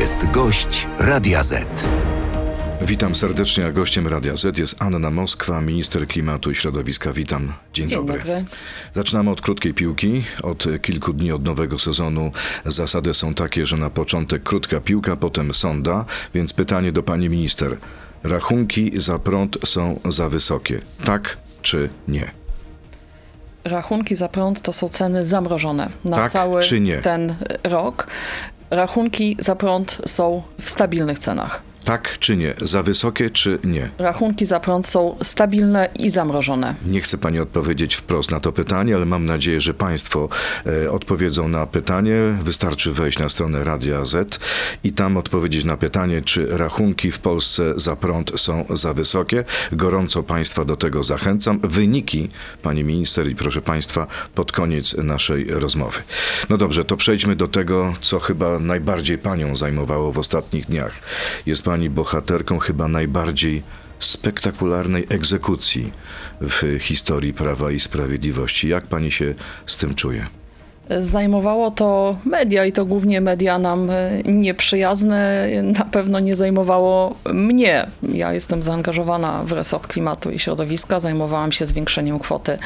jest gość Radia Z. Witam serdecznie, a gościem Radia Z jest Anna Moskwa, minister klimatu i środowiska. Witam. Dzień, Dzień dobry. dobry. Zaczynamy od krótkiej piłki. Od kilku dni od nowego sezonu zasady są takie, że na początek krótka piłka, potem sonda, więc pytanie do pani minister. Rachunki za prąd są za wysokie. Tak czy nie? Rachunki za prąd to są ceny zamrożone na Tak cały czy nie? ten rok. Rachunki za prąd są w stabilnych cenach. Tak czy nie? Za wysokie czy nie? Rachunki za prąd są stabilne i zamrożone. Nie chce pani odpowiedzieć wprost na to pytanie, ale mam nadzieję, że państwo e, odpowiedzą na pytanie. Wystarczy wejść na stronę Radia Z i tam odpowiedzieć na pytanie, czy rachunki w Polsce za prąd są za wysokie. Gorąco państwa do tego zachęcam. Wyniki, pani minister i proszę państwa, pod koniec naszej rozmowy. No dobrze, to przejdźmy do tego, co chyba najbardziej panią zajmowało w ostatnich dniach. Jest pani bohaterką chyba najbardziej spektakularnej egzekucji w historii Prawa i Sprawiedliwości. Jak pani się z tym czuje? Zajmowało to media i to głównie media nam e, nieprzyjazne. Na pewno nie zajmowało mnie. Ja jestem zaangażowana w resort klimatu i środowiska. Zajmowałam się zwiększeniem kwoty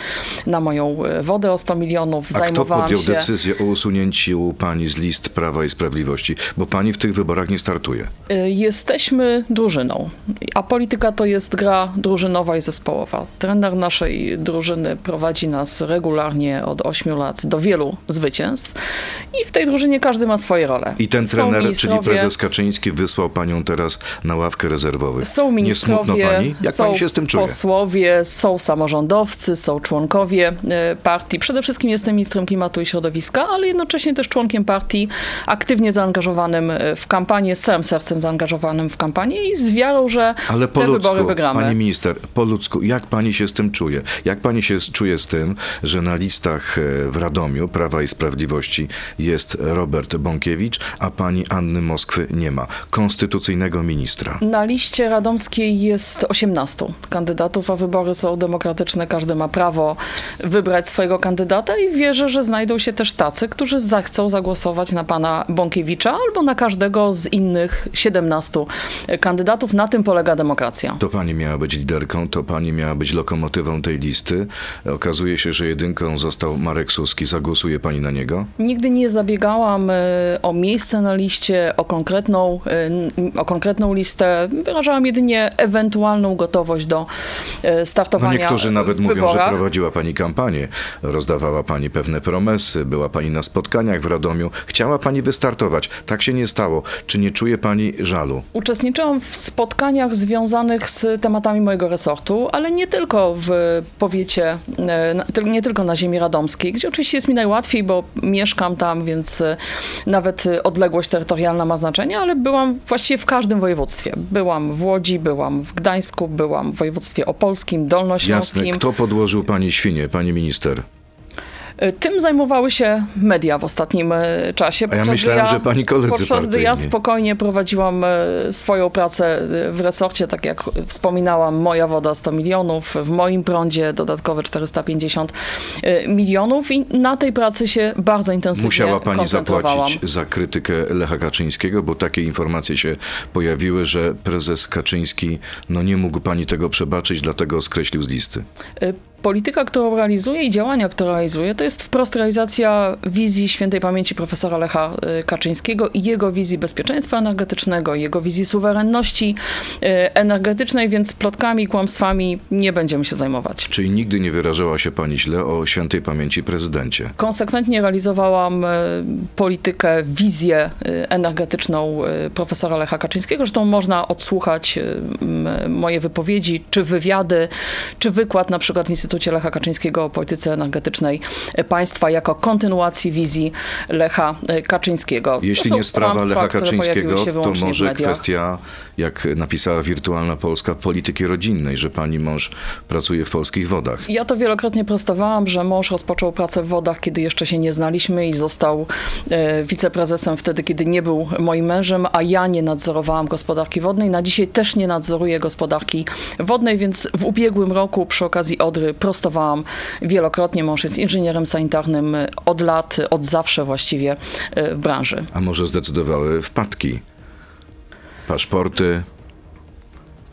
na moją e, wodę o 100 milionów. A kto podjął się... decyzję o usunięciu pani z list Prawa i Sprawiedliwości? Bo pani w tych wyborach nie startuje. Y, Jesteśmy drużyną, a polityka to jest gra drużynowa i zespołowa. Trener naszej drużyny prowadzi nas regularnie od 8 lat do wielu zwycięstw i w tej drużynie każdy ma swoje role. I ten trener, czyli prezes Kaczyński, wysłał panią teraz na ławkę rezerwowych. Są nie ministrowie, pani? Jak są pani się z tym czuje? posłowie, są samorządowcy, są członkowie e, partii. Przede wszystkim jestem ministrem klimatu i środowiska, ale jednocześnie też członkiem partii, aktywnie zaangażowanym e, w kampanię, z całym sercem zaangażowanym w kampanię i z wiarą, że Ale po te ludzku, wybory wygramy. pani minister, po ludzku, jak pani się z tym czuje? Jak pani się czuje z tym, że na listach e, w Radomiu Prawa i Sprawiedliwości jest Robert Bąkiewicz, a pani Anny Moskwy nie ma, konstytucyjnego ministra? Na liście radomskiej jest 18 kandydatów, a wybory są demokratyczne. Każdy ma prawo wybrać swojego kandydata i wierzę, że znajdą się też tacy, którzy zechcą zagłosować na pana Bąkiewicza albo na każdego z innych 17 kandydatów. Na tym polega demokracja. To pani miała być liderką, to pani miała być lokomotywą tej listy. Okazuje się, że jedynką został Marek Suski. Zagłosuje pani na niego? Nigdy nie zabiegałam e, o miejsce na liście, o konkretną, e, o konkretną listę. Wyrażałam jedynie ewentualną gotowość do e, No startowania niektórzy nawet mówią, wyborach. że prowadziła pani kampanię, rozdawała pani pewne promesy, była pani na spotkaniach w Radomiu. Chciała pani wystartować. Tak się nie stało. Czy nie czuje pani żalu? Uczestniczyłam w spotkaniach związanych z tematami mojego resortu, ale nie tylko w powiecie, nie tylko na ziemi radomskiej, gdzie oczywiście jest mi najłatwiej, bo mieszkam tam, więc e, nawet e, odległość terytorialna ma znaczenie, ale byłam właściwie w każdym województwie. Byłam w Łodzi, byłam w Gdańsku, byłam w województwie opolskim, Jasne. dolnośląskim. Kto podłożył pani świnie, pani minister? E, Tym zajmowały się media w ostatnim e, czasie. A ja podczas myślałem, gdy że pani koledzy Podczas gdy ja partyjni. spokojnie prowadziłam e, swoją pracę w resorcie, tak jak wspominałam, moja woda 100 milionów, w moim prądzie dodatkowe 450 e, milionów i na tej pracy się bardzo intensywnie Musiała pani zapłacić za krytykę Lecha Kaczyńskiego, bo takie informacje się pojawiły, że prezes Kaczyński no nie mógł pani tego przebaczyć, dlatego skreślił z listy. Polityka, którą realizuje i działania, które realizuje, to jest wprost realizacja wizji świętej pamięci profesora Lecha y, Kaczyńskiego i jego wizji bezpieczeństwa energetycznego, jego wizji suwerenności y, energetycznej, więc plotkami kłamstwami nie będziemy się zajmować. Czyli nigdy nie wyrażała się pani źle o świętej pamięci prezydencie. Konsekwentnie realizowałam y, politykę, wizję energetyczną profesora Lecha Kaczyńskiego. Zresztą można odsłuchać moje wypowiedzi, czy wywiady, czy wykład na przykład w Instytucie Lecha Kaczyńskiego o polityce energetycznej państwa jako kontynuacji wizji Lecha Kaczyńskiego. Jeśli nie sprawa Lecha Kaczyńskiego, to może kwestia, jak napisała Wirtualna Polska, polityki rodzinnej, że pani mąż pracuje w polskich wodach. Ja to wielokrotnie prostowałam, że mąż rozpoczął pracę w wodach, kiedy jeszcze się nie znaliśmy i został e, wiceprezesem wtedy, kiedy nie był moim mężem, a ja nie nadzorowałam gospodarki wodnej. Na dzisiaj też nie nadzoruję gospodarki wodnej, więc w ubiegłym roku przy okazji Odry prostowałam wielokrotnie. Mąż jest inżynierem sanitarnym od lat, od zawsze właściwie e, w branży. A może zdecydowały wpadki paszporty,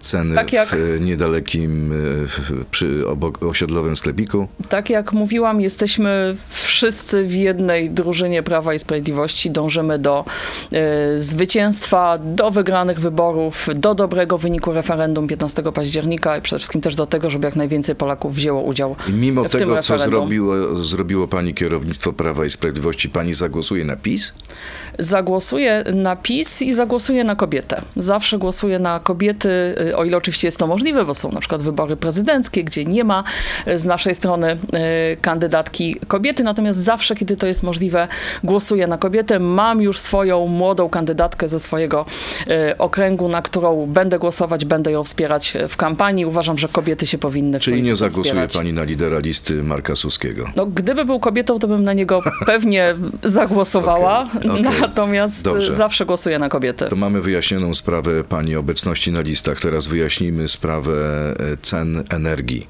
ceny Tak jak- w e, niedalekim e, przy obok osiedlowym sklepiku. Tak jak mówiłam, jesteśmy wszyscy w jednej drużynie Prawa i Sprawiedliwości. Dążymy do e, zwycięstwa, do wygranych wyborów, do dobrego wyniku referendum 15 października i przede wszystkim też do tego, żeby jak najwięcej Polaków wzięło udział I mimo w tym tego, co referendum. zrobiło, zrobiło pani kierownictwo Prawa i Sprawiedliwości, pani zagłosuje na PiS? Zagłosuję na PiS i zagłosuję na kobietę. Zawsze głosuję na kobiety, y, o ile oczywiście jest to możliwe, bo są na przykład wybory prezydenckie, gdzie nie ma y, z naszej strony y, kandydatki kobiety, natomiast zawsze, kiedy to jest możliwe, głosuję na kobietę. Mam już swoją młodą kandydatkę ze swojego y, okręgu, na którą będę głosować, będę ją wspierać w kampanii. Uważam, że kobiety się powinny Czyli nie zagłosuje wspierać. pani na lidera listy Marka Suskiego? No, gdyby był kobietą, to bym na niego pewnie zagłosowała. Okej, okej. Natomiast Dobrze. zawsze głosuję na kobiety. To mamy wyjaśnioną sprawę pani obecności na listach. Teraz wyjaśnijmy sprawę e, cen energii.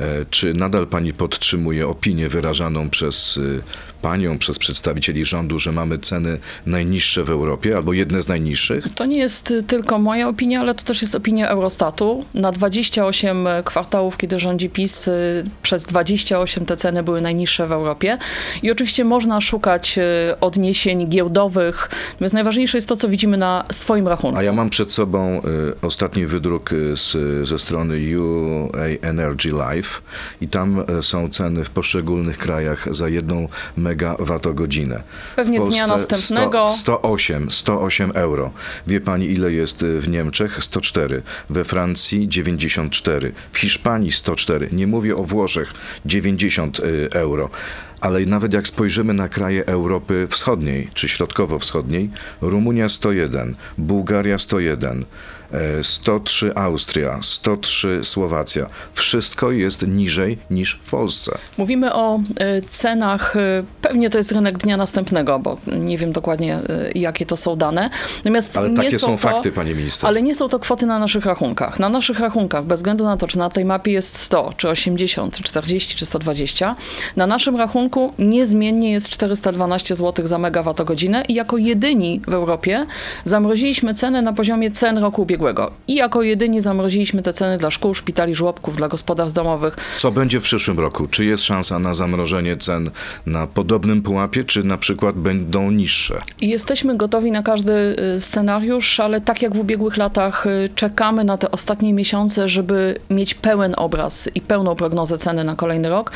E, Czy nadal pani podtrzymuje opinię wyrażaną przez e, panią, przez przedstawicieli rządu, że mamy ceny najniższe w Europie albo jedne z najniższych? To nie jest y, tylko moja opinia, ale to też jest opinia Eurostatu. Na 28 kwartałów, kiedy rządzi PiS, y, przez 28 te ceny były najniższe w Europie. I oczywiście można szukać y, odniesień giełdowych, natomiast najważniejsze jest to, co widzimy na swoim rachunku. A ja mam przed sobą y, ostatni wydruk y, z, ze strony UA Energy I tam y, są ceny w poszczególnych krajach za jedną megawattogodzinę. Pewnie dnia następnego. 100, 108, 108 euro. Wie pani ile jest y, w Niemczech? 104. We Francji 94. W Hiszpanii 104. Nie mówię o Włoszech 90 y, euro. Ale nawet jak spojrzymy na kraje Europy Wschodniej czy Środkowo-Wschodniej, Rumunia 101, Bułgaria 101, e, 103 Austria, 103 Słowacja. Wszystko jest niżej niż w Polsce. Mówimy o y, cenach, y, pewnie to jest rynek dnia następnego, bo nie wiem dokładnie, y, jakie to są dane. Natomiast Ale takie są są to, fakty, panie minister. Ale nie są to kwoty na naszych rachunkach. Na naszych rachunkach, bez względu na to, czy na tej mapie jest 100, czy 80, czy 40, czy 120, na naszym rachunku niezmiennie jest 412 zł za megawattogodzinę i jako jedyni w Europie zamroziliśmy ceny na poziomie cen roku ubiegłego. I jako jedyni zamroziliśmy te ceny dla szkół, szpitali, żłobków, dla gospodarstw domowych. Co będzie w przyszłym roku? Czy jest szansa na zamrożenie cen na podobnym pułapie, czy na przykład będą niższe? Jesteśmy gotowi na każdy y, scenariusz, ale tak jak w ubiegłych latach y, czekamy na te ostatnie miesiące, żeby mieć pełen obraz i pełną prognozę ceny na kolejny rok.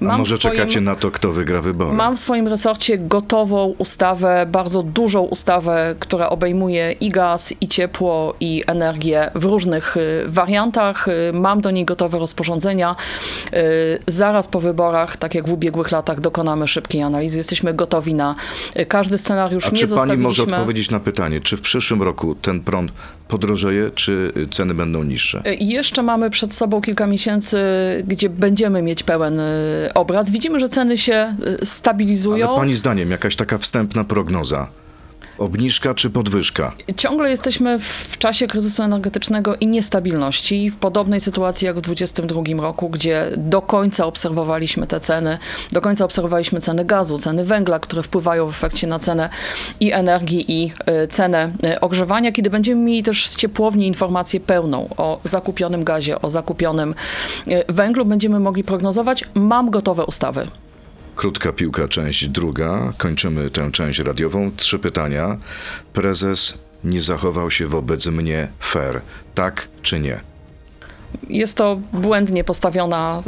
A Mam może w swoim- czekacie na to, kto wygra wybory? Mam w swoim resorcie gotową ustawę, bardzo dużą ustawę, która obejmuje i gaz, i ciepło, i energię w różnych y, wariantach. Y, Mam do niej gotowe rozporządzenia. Y, Zaraz po wyborach, tak jak w ubiegłych latach, dokonamy szybkiej analizy. Jesteśmy gotowi na każdy scenariusz. A Nie czy pani może odpowiedzieć na pytanie, czy w przyszłym roku ten prąd podrożeje, czy ceny będą niższe? Jeszcze mamy przed sobą kilka miesięcy, gdzie będziemy mieć pełen obraz. Widzimy, że ceny się stabilizują. Ale pani zdaniem, jakaś taka wstępna prognoza? Obniżka czy podwyżka? Ciągle jesteśmy w czasie kryzysu energetycznego i niestabilności. W podobnej sytuacji jak w 2022 roku, gdzie do końca obserwowaliśmy te ceny, do końca obserwowaliśmy ceny gazu, ceny węgla, które wpływają w efekcie na cenę i energii, i y, cenę y, ogrzewania. Kiedy będziemy mieli też z ciepłowni informację pełną o zakupionym gazie, o zakupionym y, węglu, będziemy mogli prognozować. Mam gotowe ustawy. Krótka piłka, część druga. Kończymy tę część radiową. Trzy pytania. Prezes nie zachował się wobec mnie fair. Tak czy nie? Jest to błędnie postawiona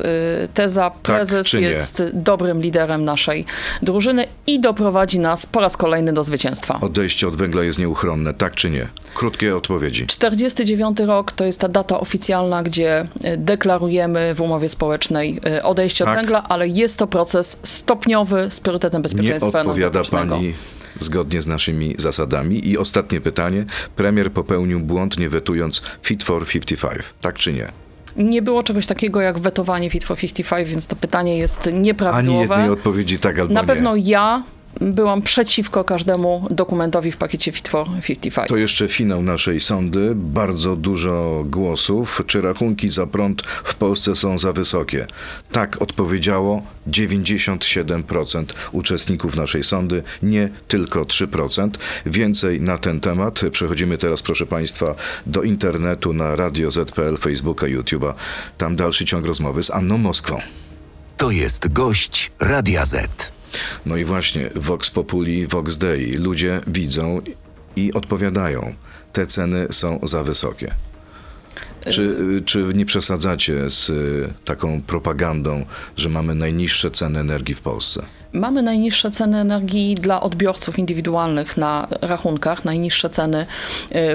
y, teza. Prezes czy nie? jest dobrym liderem naszej drużyny i doprowadzi nas po raz kolejny do zwycięstwa. Odejście od węgla jest nieuchronne. Tak czy nie? Krótkie odpowiedzi. 49 rok to jest ta data oficjalna, gdzie y, deklarujemy w umowie społecznej y, odejście od Tak. węgla, ale jest to proces stopniowy z priorytetem Nie bezpieczeństwa odpowiada energetycznego. pani zgodnie z naszymi zasadami. I ostatnie pytanie. Premier popełnił błąd, nie wetując Fit for 55. Tak czy nie? Nie było czegoś takiego jak wetowanie Fit for 55, więc to pytanie jest Ani nieprawidłowe. jednej odpowiedzi tak albo Na nie. pewno ja byłam przeciwko każdemu dokumentowi w pakiecie Fit for 55. To jeszcze finał naszej sądy. Bardzo dużo głosów. Czy rachunki za prąd w Polsce są za wysokie? Tak odpowiedziało 97% uczestników naszej sądy, nie tylko 3%. Więcej na ten temat. Przechodzimy teraz, proszę Państwa, do internetu na Radio ZPL, Facebooka, YouTube'a. Tam dalszy ciąg rozmowy z Anną Moskwą. To jest gość Radia Z. No i właśnie Vox Populi, Vox Dei. Ludzie widzą i odpowiadają. Te ceny są za wysokie. Czy, czy nie przesadzacie z y, taką propagandą, że mamy najniższe ceny energii w Polsce? Mamy najniższe ceny energii dla odbiorców indywidualnych na rachunkach, najniższe ceny y,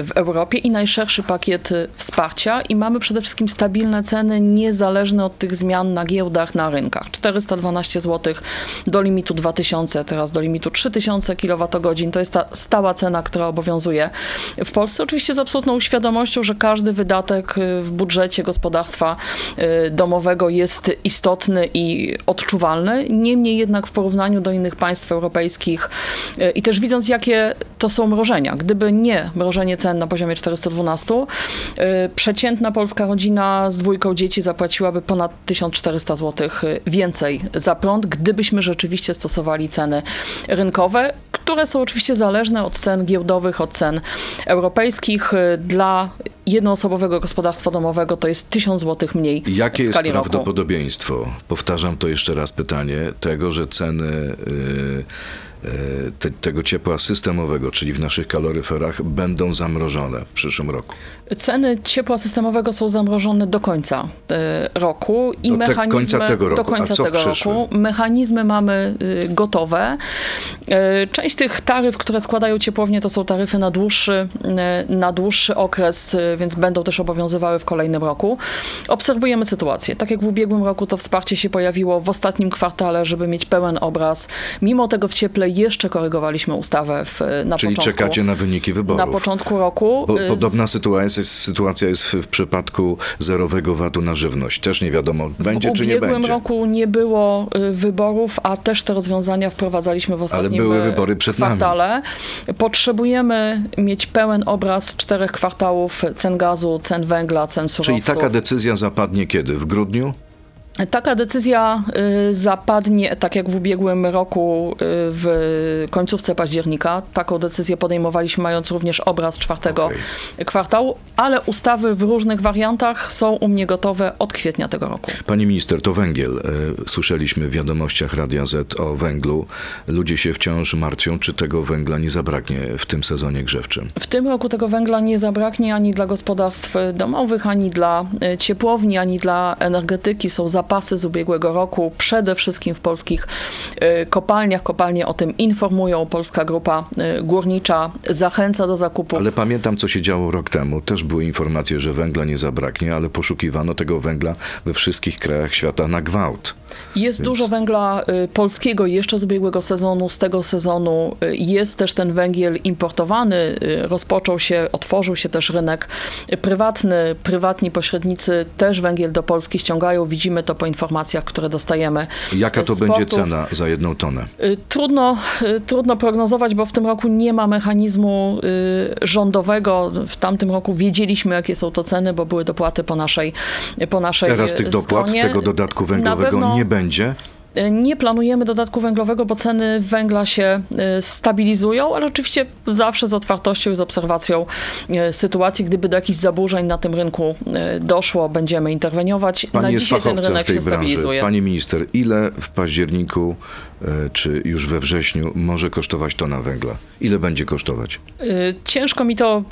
w Europie i najszerszy pakiet y, wsparcia i mamy przede wszystkim stabilne ceny niezależne od tych zmian na giełdach, na rynkach. 412 zł do limitu 2000, teraz do limitu 3000 kWh. To jest ta stała cena, która obowiązuje w Polsce. Oczywiście z absolutną świadomością, że każdy wydatek y, w budżecie gospodarstwa domowego jest istotny i odczuwalny. Niemniej jednak w do innych państw europejskich. E, i też widząc, jakie to są mrożenia. Gdyby nie mrożenie cen na poziomie 412, e, przeciętna polska rodzina z dwójką dzieci zapłaciłaby ponad 1400 zł więcej za prąd, gdybyśmy rzeczywiście stosowali ceny rynkowe, które są oczywiście zależne od cen giełdowych, od cen europejskich. E, dla jednoosobowego gospodarstwa domowego to jest 1000 zł mniej Jakie jest skali roku. prawdopodobieństwo, powtarzam to jeszcze raz pytanie, tego, że ceny y, y, te, tego ciepła systemowego, czyli w naszych kaloryferach, będą zamrożone w przyszłym roku? Ceny ciepła systemowego są zamrożone do końca e, roku i Do mechanizmy końca tego roku. do końca tego roku. Mechanizmy mamy y, gotowe. E, Część tych taryf, które składają ciepłownie, to są taryfy na dłuższy, e, na dłuższy okres, e, więc będą też obowiązywały w kolejnym roku. Obserwujemy sytuację. Tak jak w ubiegłym roku to wsparcie się pojawiło w ostatnim kwartale, żeby mieć pełen obraz. Mimo tego w cieple jeszcze korygowaliśmy ustawę w, na Czyli początku. czekacie na wyniki wyborów? Na początku roku. Y, z- podobna sytuacja jest, sytuacja jest w, w przypadku zerowego VAT-u na żywność. Też nie wiadomo, będzie w czy nie ubiegłym będzie. roku nie było y, wyborów, a też te rozwiązania wprowadzaliśmy w ostatnim były y, wybory przed nami. kwartale. Potrzebujemy mieć pełen obraz czterech kwartałów cen gazu, cen węgla, cen Czyli surowców. taka decyzja zapadnie kiedy? W grudniu? Taka decyzja y, zapadnie, tak jak w ubiegłym roku, y, w końcówce października. Taką decyzję podejmowaliśmy, mając również obraz czwartego Okej. kwartału, ale ustawy w różnych wariantach są u mnie gotowe od kwietnia tego roku. Pani minister, to węgiel. E, Słyszeliśmy w wiadomościach Radia Z o węglu. Ludzie się wciąż martwią, czy tego węgla nie zabraknie w tym sezonie grzewczym. W tym roku tego węgla nie zabraknie ani dla gospodarstw domowych, ani dla ciepłowni, ani dla energetyki. Są zapasy z ubiegłego roku, przede wszystkim w polskich e, kopalniach. Kopalnie o tym informują. Polska Grupa e, Górnicza zachęca do zakupów. Ale pamiętam, co się działo rok temu. Też były informacje, że węgla nie zabraknie, ale poszukiwano tego węgla we wszystkich krajach świata na gwałt. Jest Więc- dużo węgla y, polskiego jeszcze z ubiegłego sezonu, z tego sezonu y, jest też ten węgiel importowany. y, Rozpoczął się, otworzył się też rynek prywatny. Prywatni pośrednicy też węgiel do Polski ściągają. Widzimy to po informacjach, które dostajemy. Jaka to z będzie cena za jedną tonę? Y, Trudno, y, trudno prognozować, bo w tym roku nie ma mechanizmu y, rządowego. W tamtym roku wiedzieliśmy, jakie są to ceny, bo były dopłaty po naszej, po naszej Teraz tych dopłat, stronie. tego dodatku węglowego pewno- nie będzie. Nie planujemy dodatku węglowego, bo ceny węgla się y, stabilizują, ale oczywiście zawsze z otwartością i z obserwacją y, sytuacji. Gdyby do jakichś zaburzeń na tym rynku y, doszło, będziemy interweniować. Pani na jest dzisiaj ten fachowcem w rynek tej się branży. stabilizuje. Pani minister, ile w październiku e, czy już we wrześniu może kosztować tona węgla? Ile będzie kosztować? Y, Ciężko mi to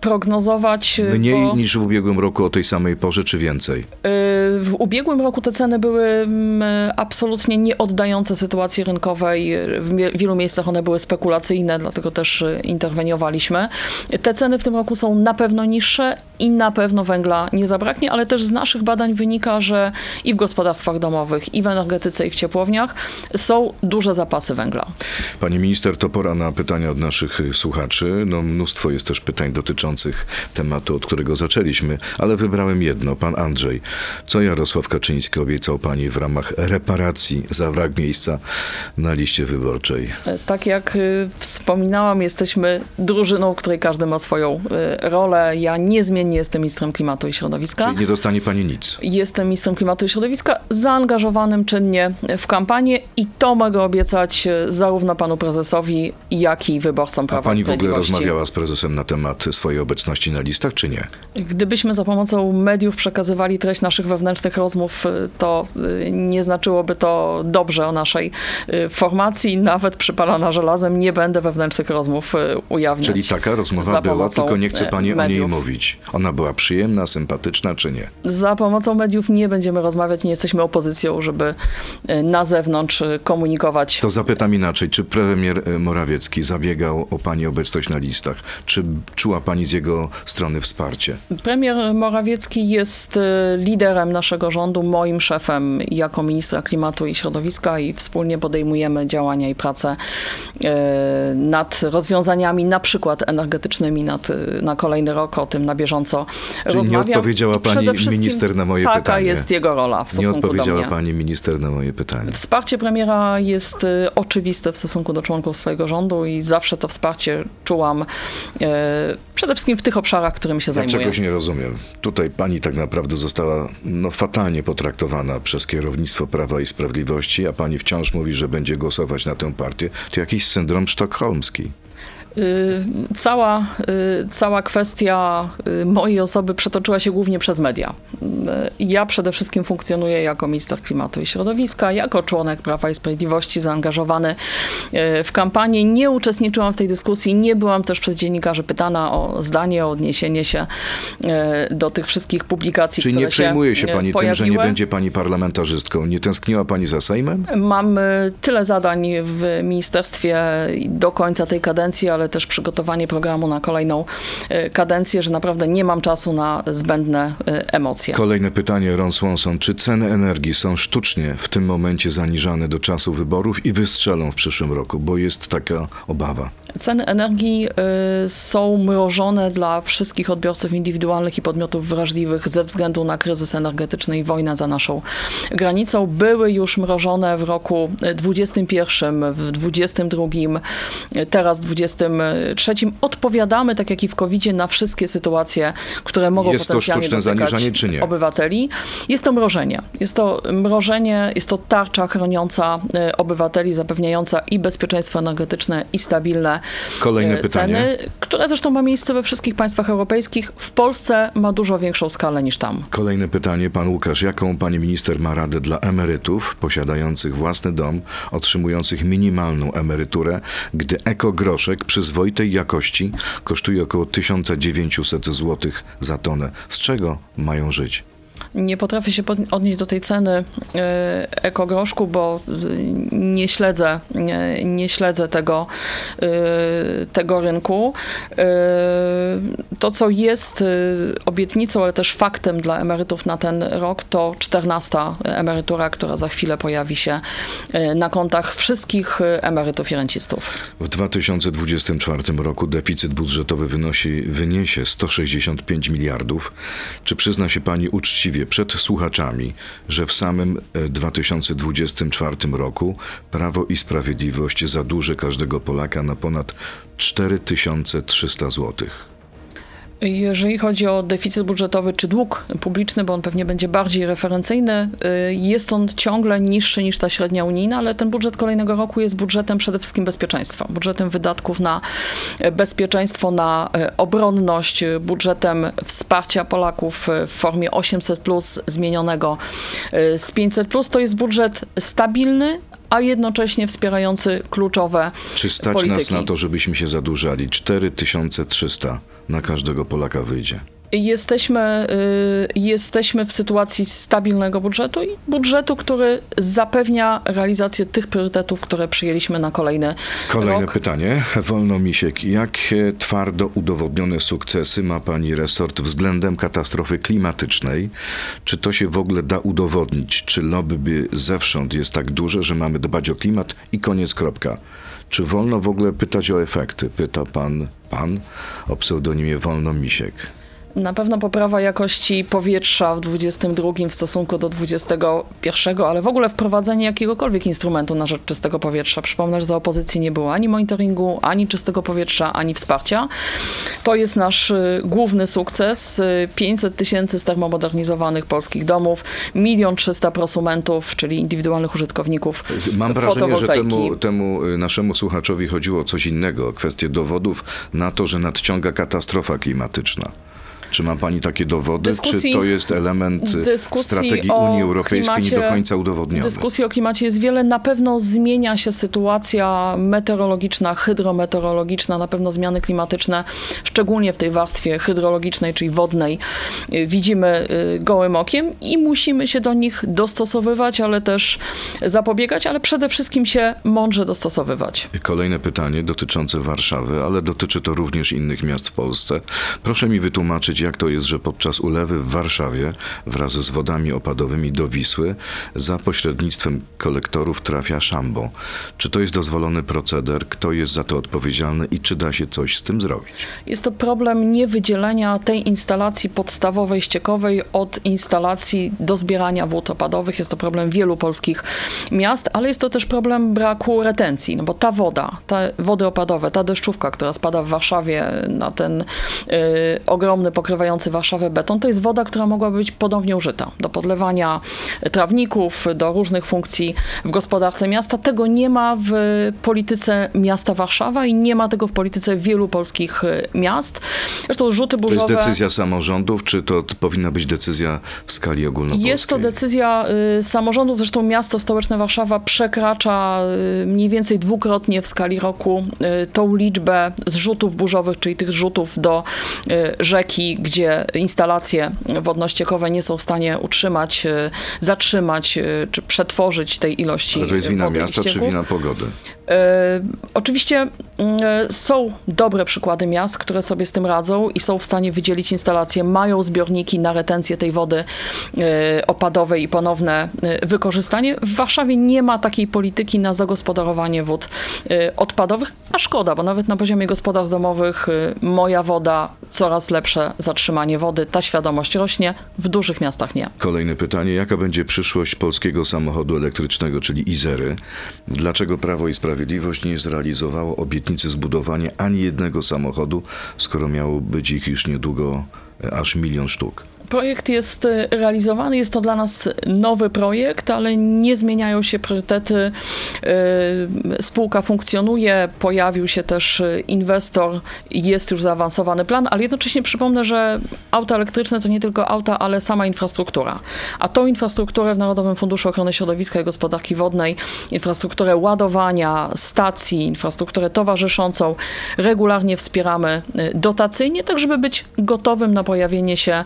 prognozować. y, Mniej bo... niż w ubiegłym roku o tej samej porze, czy więcej? W ubiegłym roku te ceny były absolutnie nieoddające sytuacji rynkowej. W wielu miejscach one były spekulacyjne, dlatego też interweniowaliśmy. Te ceny w tym roku są na pewno niższe, i na pewno węgla nie zabraknie, ale też z naszych badań wynika, że i w gospodarstwach domowych, i w energetyce, i w ciepłowniach są duże zapasy węgla. Pani minister, to pora na pytania od naszych y, słuchaczy. No, mnóstwo jest też pytań dotyczących tematu, od którego zaczęliśmy, ale wybrałem jedno. Pan Andrzej, co Jarosław Kaczyński obiecał pani w ramach reparacji za brak miejsca na liście wyborczej? Tak jak y, wspominałam, jesteśmy drużyną, w której każdy ma swoją y, rolę. Ja niezmiennie jestem ministrem klimatu i środowiska. Czyli nie dostanie pani nic. Jestem ministrem klimatu i środowiska zaangażowanym czynnie w kampanię i to mogę obiecać y, zarówno panu prezesowi, jak i wyborcom A Prawa pani i w ogóle rozmawiała z prezesem na temat swojej obecności na listach, czy nie? Gdybyśmy za pomocą mediów przekazywali treść naszych wewnętrznych rozmów, y, to y, nie znaczyłoby to dobrze o naszej formacji. Nawet przypalana żelazem nie będę wewnętrznych rozmów ujawniać. Czyli taka rozmowa była, tylko nie chce e, pani o niej mediów. mówić. Ona była przyjemna, sympatyczna, czy nie? Za pomocą mediów nie będziemy rozmawiać, nie jesteśmy opozycją, żeby y, na zewnątrz y, komunikować. To zapytam inaczej, czy premier y, Morawiecki zabiegał o pani obecność na listach? Czy czuła pani z jego strony wsparcie? Premier Morawiecki jest liderem naszego rządu, moim szefem jako ministra klimatu i środowiska i wspólnie podejmujemy działania i pracę nad rozwiązaniami na przykład energetycznymi nad, na kolejny rok, o tym na bieżąco Czyli nie rozmawiam. odpowiedziała I pani minister na moje taka pytanie. jest jego rola w Nie stosunku do odpowiedziała mnie. pani minister na moje pytanie. Wsparcie premiera jest y, oczywiste w stosunku do członków swojego rządu i zawsze to wsparcie czułam y, przede wszystkim w tych obszarach, którymi się Ja zajmuję. czegoś nie rozumiem. Tutaj pani tak naprawdę została no, fatalnie potraktowana przez kierownictwo Prawa i Sprawiedliwości, a pani wciąż mówi, że będzie głosować na tę partię. To jakiś syndrom sztokholmski. Y, Cała, y, cała kwestia y, mojej osoby przetoczyła się głównie przez media. Ja przede wszystkim funkcjonuję jako minister klimatu i środowiska, jako członek Prawa i Sprawiedliwości zaangażowany w kampanię. Nie uczestniczyłam w tej dyskusji, nie byłam też przez dziennikarzy pytana o zdanie, o odniesienie się do tych wszystkich publikacji, Czyli które nie przejmuje się y, pani tym, że nie pojawiły. będzie pani parlamentarzystką. Nie tęskniła pani za Sejmem? Mam tyle zadań w ministerstwie do końca tej kadencji, ale też przygotowanie programu na kolejną y, kadencję, że naprawdę nie mam czasu na zbędne y, emocje. Kolejne pytanie, Ron Swanson. Czy ceny energii są sztucznie w tym momencie zaniżane do czasu wyborów i wystrzelą w przyszłym roku? Bo jest taka obawa. Ceny energii y, są mrożone dla wszystkich odbiorców indywidualnych i podmiotów wrażliwych ze względu na kryzys energetyczny i wojnę za naszą granicą. Były już mrożone w roku 21, w 22, y, teraz w 23. Odpowiadamy, tak jak i w covid na wszystkie sytuacje, które mogą Jest to potencjalnie sztuczne dotykać czy nie? obywateli. Jest to mrożenie. Jest to mrożenie, jest to tarcza chroniąca y, obywateli, zapewniająca i bezpieczeństwo energetyczne, i stabilne Kolejne e, pytanie. ceny, które zresztą ma miejsce we wszystkich państwach europejskich. W Polsce ma dużo większą skalę niż tam. Kolejne pytanie, pan Łukasz. Jaką pani minister ma radę dla emerytów posiadających własny dom, otrzymujących minimalną emeryturę, gdy ekogroszek przyzwoitej jakości kosztuje około 1900 zł za tonę? Z czego mają żyć? Nie potrafię się odnieść do tej ceny e, ekogroszku, bo e, nie śledzę, nie, nie śledzę tego, e, tego rynku. To, co jest obietnicą, ale też faktem dla emerytów na ten rok, to 14 emerytura, która za chwilę pojawi się na kontach wszystkich emerytów i rencistów. W 2024 roku deficyt budżetowy wynosi, wyniesie 165 miliardów. Czy przyzna się pani uczciwie przed słuchaczami, że w samym e, 2024 roku Prawo i Sprawiedliwość zadłuży każdego Polaka na ponad 4300 złotych? Jeżeli chodzi o deficyt budżetowy czy dług publiczny, bo on pewnie będzie bardziej referencyjny, y, jest on ciągle niższy niż ta średnia unijna, ale ten budżet kolejnego roku jest budżetem przede wszystkim bezpieczeństwa, budżetem wydatków na e, bezpieczeństwo, na e, obronność, e, budżetem wsparcia Polaków w formie 800 plus zmienionego z 500 plus. To jest budżet stabilny, a jednocześnie wspierający kluczowe Czy stać polityki. nas na to, żebyśmy się zadłużali? 4300 na każdego Polaka wyjdzie. Jesteśmy, y, jesteśmy w sytuacji stabilnego budżetu i budżetu, który zapewnia realizację tych priorytetów, które przyjęliśmy na kolejny Kolejne rok. pytanie. Wolno Misiek. Jakie twardo udowodnione sukcesy ma pani resort względem katastrofy klimatycznej? Czy to się w ogóle da udowodnić? Czy lobby zewsząd jest tak duże, że mamy dbać o klimat i koniec, kropka? Czy wolno w ogóle pytać o efekty? Pyta pan, pan o pseudonimie Wolno Misiek. Na pewno poprawa jakości powietrza w 22 w stosunku do 21, ale w ogóle wprowadzenie jakiegokolwiek instrumentu na rzecz czystego powietrza. Przypomnę, że za opozycji nie było ani monitoringu, ani czystego powietrza, ani wsparcia. To jest nasz y, główny sukces. Y, 500 tysięcy z termomodernizowanych polskich domów, milion 300 prosumentów, czyli indywidualnych użytkowników Mam wrażenie, że temu, temu y, naszemu słuchaczowi chodziło o coś innego, o kwestię dowodów na to, że nadciąga katastrofa klimatyczna. Czy ma pani takie dowody, Dyskusji- czy to jest element dyskusji strategii Unii Europejskiej nie do klimacie- końca udowodniony? Dyskusji o klimacie jest wiele. Na pewno zmienia się sytuacja meteorologiczna, hydrometeorologiczna, na pewno zmiany klimatyczne, szczególnie w tej warstwie hydrologicznej, czyli wodnej, y, widzimy y, gołym okiem i musimy się do nich dostosowywać, ale też zapobiegać, ale przede wszystkim się mądrze dostosowywać. Kolejne pytanie dotyczące Warszawy, ale dotyczy to również innych miast w Polsce. Proszę mi wytłumaczyć, jak to jest, że podczas ulewy w Warszawie wraz z wodami opadowymi do Wisły za pośrednictwem kolektorów trafia szambo. Czy to jest dozwolony proceder? Kto jest za to odpowiedzialny i czy da się coś z tym zrobić? Jest to problem niewydzielenia tej instalacji podstawowej ściekowej od instalacji do zbierania wód opadowych. Jest to problem wielu polskich miast, ale jest to też problem braku retencji, no bo ta woda, te wody opadowe, ta deszczówka, która spada w Warszawie na ten y, ogromny pokrywający Warszawę beton, to jest woda, która mogła być ponownie użyta do podlewania trawników, do różnych funkcji w gospodarce miasta. Tego nie ma w polityce miasta Warszawa i nie ma tego w polityce wielu polskich y, miast. Zresztą rzuty To jest burzowe... decyzja samorządów, czy to powinna być decyzja w skali ogólnopolskiej? Jest to decyzja y, samorządów, zresztą miasto stołeczne Warszawa przekracza y, mniej więcej dwukrotnie w skali roku y, tą liczbę zrzutów burzowych, czyli tych rzutów do rzeki, gdzie instalacje wodno-ściekowe nie są w stanie utrzymać, y, zatrzymać y, czy przetworzyć tej ilości Ale to jest wina miasta, czy wina pogody? E, Oczywiście są dobre przykłady miast, które sobie z tym radzą i są w stanie wydzielić instalacje, mają zbiorniki na retencję tej wody e, opadowej i ponowne e, wykorzystanie. W Warszawie nie ma takiej polityki na zagospodarowanie wód e, odpadowych, a szkoda, bo nawet na poziomie gospodarstw domowych e, moja woda, coraz lepsze zatrzymanie wody, ta świadomość rośnie, w dużych miastach nie. Kolejne pytanie. Jaka będzie przyszłość polskiego samochodu elektrycznego, czyli Izery? Dlaczego Prawo i Sprawiedliwość nie zrealizowało obietnicy zbudowania ani jednego samochodu, skoro miało być ich już niedługo e, aż milion sztuk? Projekt jest y, realizowany, jest to dla nas nowy projekt, ale nie zmieniają się priorytety. Y, Spółka funkcjonuje, pojawił się też y, inwestor, jest już zaawansowany plan, ale jednocześnie przypomnę, że auta elektryczne to nie tylko auta, ale sama infrastruktura. A tą infrastrukturę w Narodowym Funduszu Ochrony Środowiska i Gospodarki Wodnej, infrastrukturę ładowania, stacji, infrastrukturę towarzyszącą regularnie wspieramy dotacyjnie, tak żeby być gotowym na pojawienie się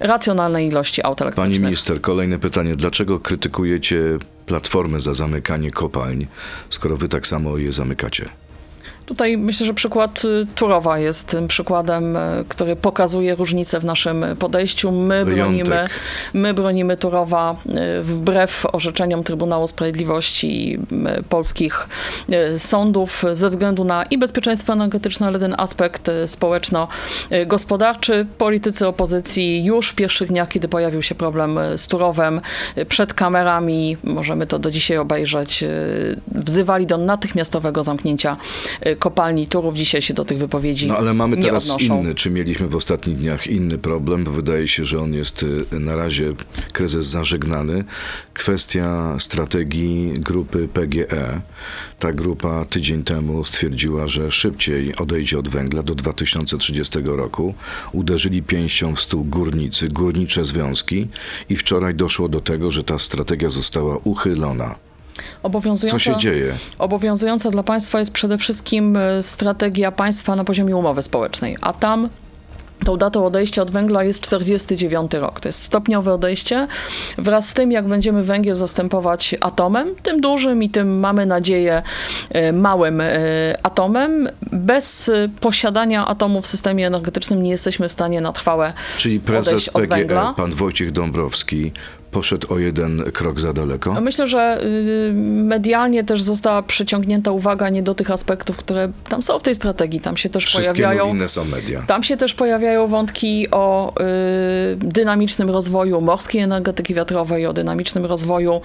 racjonalnej ilości aut Pani elektrycznych. minister, kolejne pytanie. Dlaczego krytykujecie Platformę za zamykanie kopalń, skoro wy tak samo je zamykacie? Tutaj myślę, że przykład y, Turowa jest tym przykładem, y, który pokazuje różnicę w naszym podejściu. My Wyjątek. bronimy, my bronimy Turowa y, wbrew orzeczeniom Trybunału Sprawiedliwości polskich sądów ze względu na i bezpieczeństwo energetyczne, ale ten aspekt społeczno-gospodarczy. Politycy opozycji już w pierwszych dniach, kiedy pojawił się problem z Turowem, przed kamerami, możemy to do dzisiaj obejrzeć, wzywali do natychmiastowego zamknięcia kopalni Turów. Dzisiaj się do tych wypowiedzi No ale mamy teraz odnoszą. inny, czy mieliśmy w ostatnich dniach inny problem, bo wydaje się, że on jest y, na razie kryzys zażegnany. Kwestia strategii grupy PGE. Ta grupa tydzień temu stwierdziła, że szybciej odejdzie od węgla do 2030 roku. Uderzyli pięścią w stół górnicy, górnicze związki i wczoraj doszło do tego, że ta strategia została uchylona. Obowiązująca, Co się dzieje? Obowiązująca dla państwa jest przede wszystkim e, strategia państwa na poziomie umowy społecznej, a tam tą datą odejścia od węgla jest 49 rok. To jest stopniowe odejście. Wraz z tym, jak będziemy węgiel zastępować atomem, tym dużym i tym mamy nadzieję e, małym e, atomem, bez posiadania atomu w systemie energetycznym nie jesteśmy w stanie na trwałe Czyli prezes odejść od PGE, węgla. pan Wojciech Dąbrowski, poszedł o jeden krok za daleko? Myślę, że y, medialnie też została przyciągnięta uwaga nie do tych aspektów, które tam są w tej strategii. Tam się też Wszystkiemu pojawiają. winne są media. Tam się też pojawiają wątki o y, dynamicznym rozwoju morskiej energetyki wiatrowej, o dynamicznym rozwoju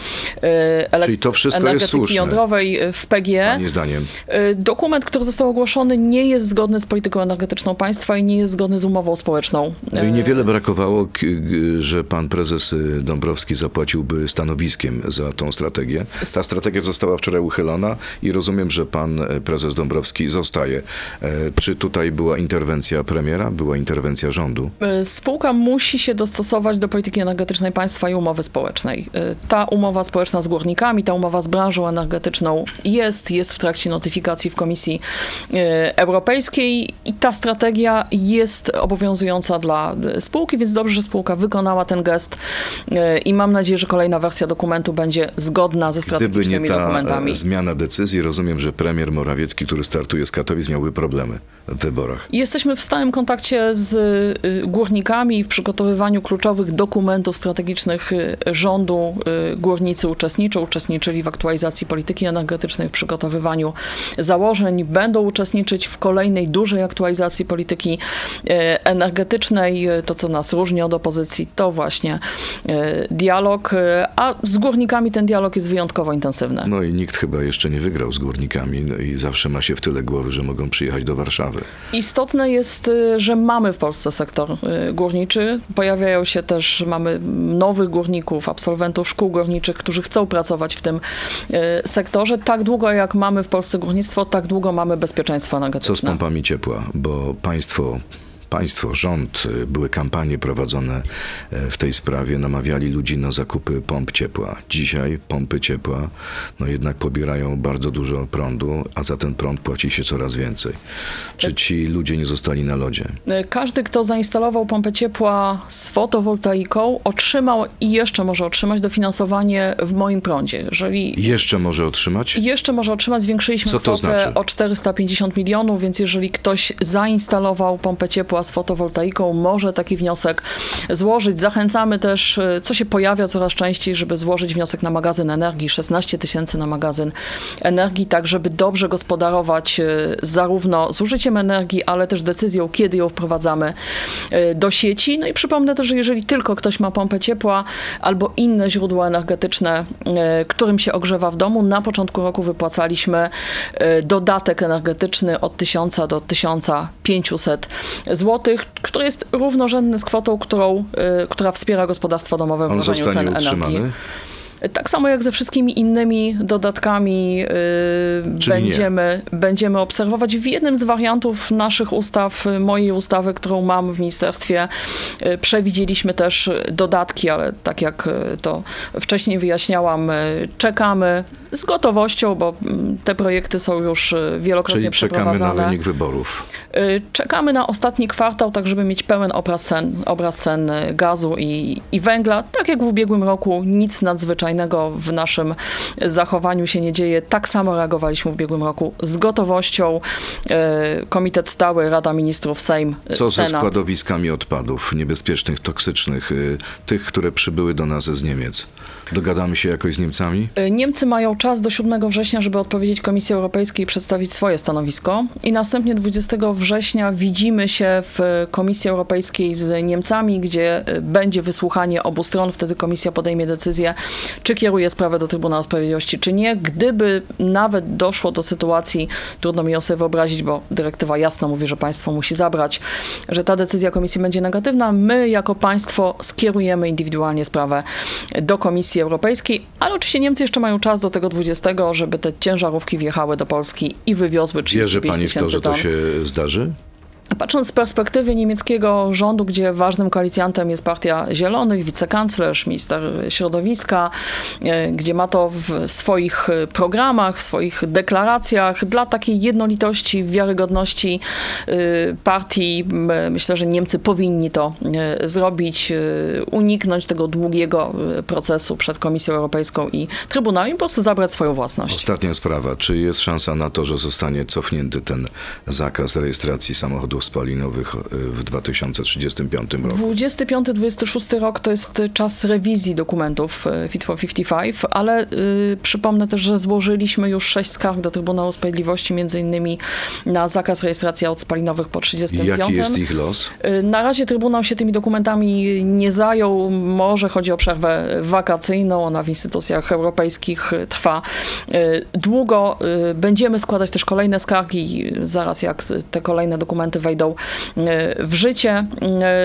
y, Czyli to wszystko jest energetyki słuszne. jądrowej w PGE. Pani zdaniem. Y, Dokument, który został ogłoszony, nie jest zgodny z polityką energetyczną państwa i nie jest zgodny z umową społeczną. No i niewiele brakowało, że pan prezes y, Zapłaciłby stanowiskiem za tą strategię. Ta strategia została wczoraj uchylona i rozumiem, że pan e, prezes Dąbrowski zostaje. E, Czy tutaj była interwencja premiera, była interwencja rządu? Y, Spółka musi się dostosować do polityki energetycznej państwa i umowy społecznej. Ta umowa społeczna z górnikami, ta umowa z branżą energetyczną jest, jest w trakcie notyfikacji w Komisji Europejskiej i ta strategia jest obowiązująca dla spółki, więc dobrze, że spółka wykonała ten gest y, i mam nadzieję, że kolejna wersja dokumentu będzie zgodna ze Gdyby nie strategicznymi ta dokumentami. e, zmiana decyzji, rozumiem, że premier Morawiecki, który startuje z Katowic, miałby problemy w wyborach. Jesteśmy w stałym kontakcie z y, górnikami w przygotowywaniu kluczowych dokumentów strategicznych y, rządu. Y, Górnicy uczestniczą, uczestniczyli w aktualizacji polityki energetycznej, w przygotowywaniu założeń, będą uczestniczyć w kolejnej dużej aktualizacji polityki energetycznej. To, co nas różni od opozycji, to właśnie dialog, y, a z górnikami ten dialog jest wyjątkowo intensywny. No i nikt chyba jeszcze nie wygrał z górnikami no i zawsze ma się w tyle głowy, że mogą przyjechać do Warszawy. Istotne jest, y, że mamy w Polsce sektor y, górniczy. Pojawiają się też, mamy nowych górników, absolwentów szkół górniczych, którzy chcą pracować w tym sektorze. Tak długo jak mamy w Polsce górnictwo, tak długo mamy bezpieczeństwo Co z energetyczne. pompami ciepła? Bo państwo, państwo, rząd, y, były kampanie prowadzone e, w tej sprawie, namawiali ludzi na zakupy pomp ciepła. Dzisiaj pompy ciepła no jednak pobierają bardzo dużo prądu, a za ten prąd płaci się coraz więcej. Czy ci ludzie nie zostali na lodzie? Y, Każdy, kto zainstalował pompę ciepła z fotowoltaiką, otrzymał i jeszcze może otrzymać dofinansowanie w moim prądzie. Jeżeli Jeszcze może otrzymać? Jeszcze może otrzymać, zwiększyliśmy Co to kwotę znaczy? o 450 milionów, więc jeżeli ktoś zainstalował pompę ciepła z fotowoltaiką, może taki wniosek złożyć. Zachęcamy też, y, co się pojawia coraz częściej, żeby złożyć wniosek na magazyn energii, 16 tysięcy na magazyn energii, tak żeby dobrze gospodarować y, zarówno zużyciem energii, ale też decyzją, kiedy ją wprowadzamy y, do sieci. No i przypomnę też, że jeżeli tylko ktoś ma pompę ciepła albo inne źródła energetyczne, którym się ogrzewa w domu, na początku roku wypłacaliśmy dodatek energetyczny od 1000 do 1500 zł, który jest równorzędny z kwotą, którą, y, która wspiera gospodarstwa domowe w On zostanie cen utrzymany? energii. Tak samo jak ze wszystkimi innymi dodatkami nie. będziemy, będziemy obserwować. W jednym z wariantów naszych ustaw, y, mojej ustawy, którą mam w ministerstwie, y, przewidzieliśmy też dodatki, ale tak jak y, to wcześniej wyjaśniałam, y, czekamy z gotowością, bo mm, te projekty są już y, wielokrotnie Czyli czekamy na wynik wyborów. Y, Czekamy na ostatni kwartał, tak żeby mieć pełen obraz cen, obraz cen y, gazu i, i węgla. Tak jak w ubiegłym roku, nic nadzwyczajnego w naszym zachowaniu się nie dzieje. Tak samo reagowaliśmy w ubiegłym roku z gotowością. Y, Komitet Stały, Rada Ministrów, Sejm, y, Co ze Senat. składowiskami odpadów niebezpiecznych, toksycznych, y, tych, które przybyły do nas z Niemiec? Dogadamy się jakoś z Niemcami? Niemcy mają czas do 7 września, żeby odpowiedzieć Komisji Europejskiej i przedstawić swoje stanowisko. I następnie 20 września widzimy się w Komisji Europejskiej z Niemcami, gdzie będzie wysłuchanie obu stron. Wtedy Komisja podejmie decyzję, czy kieruje sprawę do Trybunału Sprawiedliwości, czy nie. Gdyby nawet doszło do sytuacji, trudno mi ją sobie wyobrazić, bo dyrektywa jasno mówi, że państwo musi zabrać, że ta decyzja Komisji będzie negatywna, my jako państwo skierujemy indywidualnie sprawę do Komisji Europejskiej, ale oczywiście Niemcy jeszcze mają czas do tego 20, żeby te ciężarówki wjechały do Polski i wywiozły 35 Wierzy pani w to, że to się zdarzy? Patrząc z perspektywy niemieckiego rządu, gdzie ważnym koalicjantem jest Partia Zielonych, wicekanclerz, minister środowiska, e, gdzie ma to w swoich programach, w swoich deklaracjach, dla takiej jednolitości, wiarygodności e, partii, myślę, że Niemcy powinni to e, zrobić, uniknąć tego długiego procesu przed Komisją Europejską i Trybunałem i po prostu zabrać swoją własność. Ostatnia sprawa. Czy jest szansa na to, że zostanie cofnięty ten zakaz rejestracji samochodów spalinowych e, w 2035 roku? 25-26 rok to jest czas rewizji dokumentów e, Fit for 55, ale y, przypomnę też, że złożyliśmy już sześć skarg do Trybunału Sprawiedliwości, między innymi na zakaz rejestracji aut spalinowych po I 35. jaki jest ich los? Na razie Trybunał się tymi dokumentami nie zajął. Może chodzi o przerwę wakacyjną. Ona w instytucjach europejskich trwa długo. Będziemy składać też kolejne skargi, zaraz jak te kolejne dokumenty wejdą y, w życie.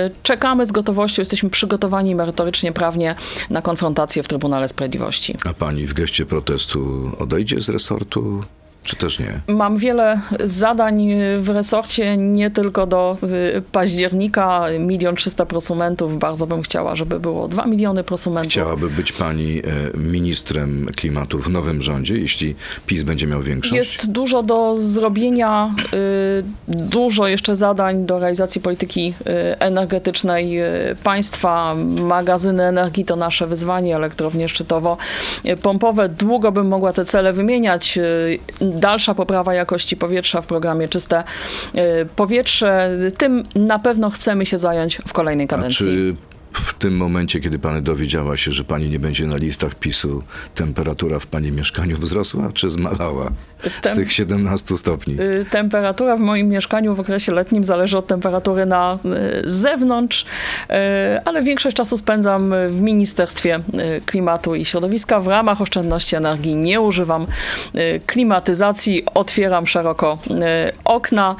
Y, Czekamy z gotowością, jesteśmy przygotowani merytorycznie, prawnie na konfrontację w Trybunale Sprawiedliwości. A pani w geście protestu odejdzie z resortu, czy też nie? Mam wiele zadań w resorcie, nie tylko do y, października. Milion trzysta prosumentów. Bardzo bym chciała, żeby było dwa miliony prosumentów. Chciałaby być pani e, ministrem klimatu w nowym rządzie, jeśli PiS będzie miał większość? Jest dużo do zrobienia, y, dużo jeszcze zadań do realizacji polityki y, energetycznej y, państwa. Magazyny energii to nasze wyzwanie, elektrownie szczytowo-pompowe. Długo bym mogła te cele wymieniać. Dalsza poprawa jakości powietrza w programie Czyste y, Powietrze. Tym na pewno chcemy się zająć w kolejnej kadencji. W tym momencie, kiedy pani dowiedziała się, że pani nie będzie na listach PiSu, temperatura w pani mieszkaniu wzrosła, czy zmalała z tych 17 stopni? Y, Temperatura w moim mieszkaniu w okresie letnim zależy od temperatury na y, zewnątrz, y, ale większość czasu spędzam w Ministerstwie Klimatu i Środowiska. W ramach oszczędności energii nie używam klimatyzacji, otwieram szeroko okna.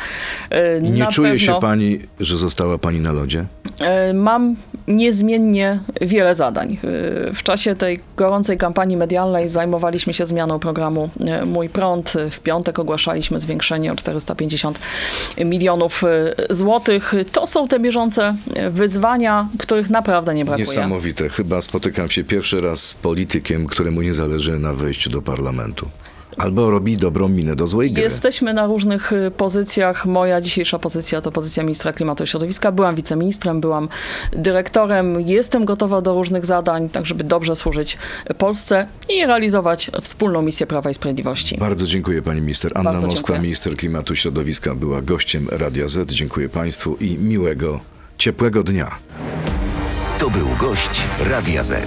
Nie na czuje się pewno, pani, że została pani na lodzie? Y, Mam niezmiennie wiele zadań. Y, W czasie tej gorącej kampanii medialnej zajmowaliśmy się zmianą programu y, Mój Prąd. W piątek ogłaszaliśmy zwiększenie o 450 milionów złotych. To są te bieżące wyzwania, których naprawdę nie brakuje. Niesamowite. Chyba spotykam się pierwszy raz z politykiem, któremu nie zależy na wejściu do parlamentu. Albo robi dobrą minę do złej gry. Jesteśmy na różnych y, pozycjach. Moja dzisiejsza pozycja to pozycja ministra klimatu i środowiska. Byłam wiceministrem, byłam dyrektorem. Jestem gotowa do różnych zadań, tak żeby dobrze służyć Polsce i realizować wspólną misję Prawa i Sprawiedliwości. Bardzo dziękuję pani minister. Anna Bardzo Moskwa, dziękuję. minister klimatu i środowiska, była gościem Radia Z. Dziękuję państwu i miłego, ciepłego dnia. To był gość Radia Z.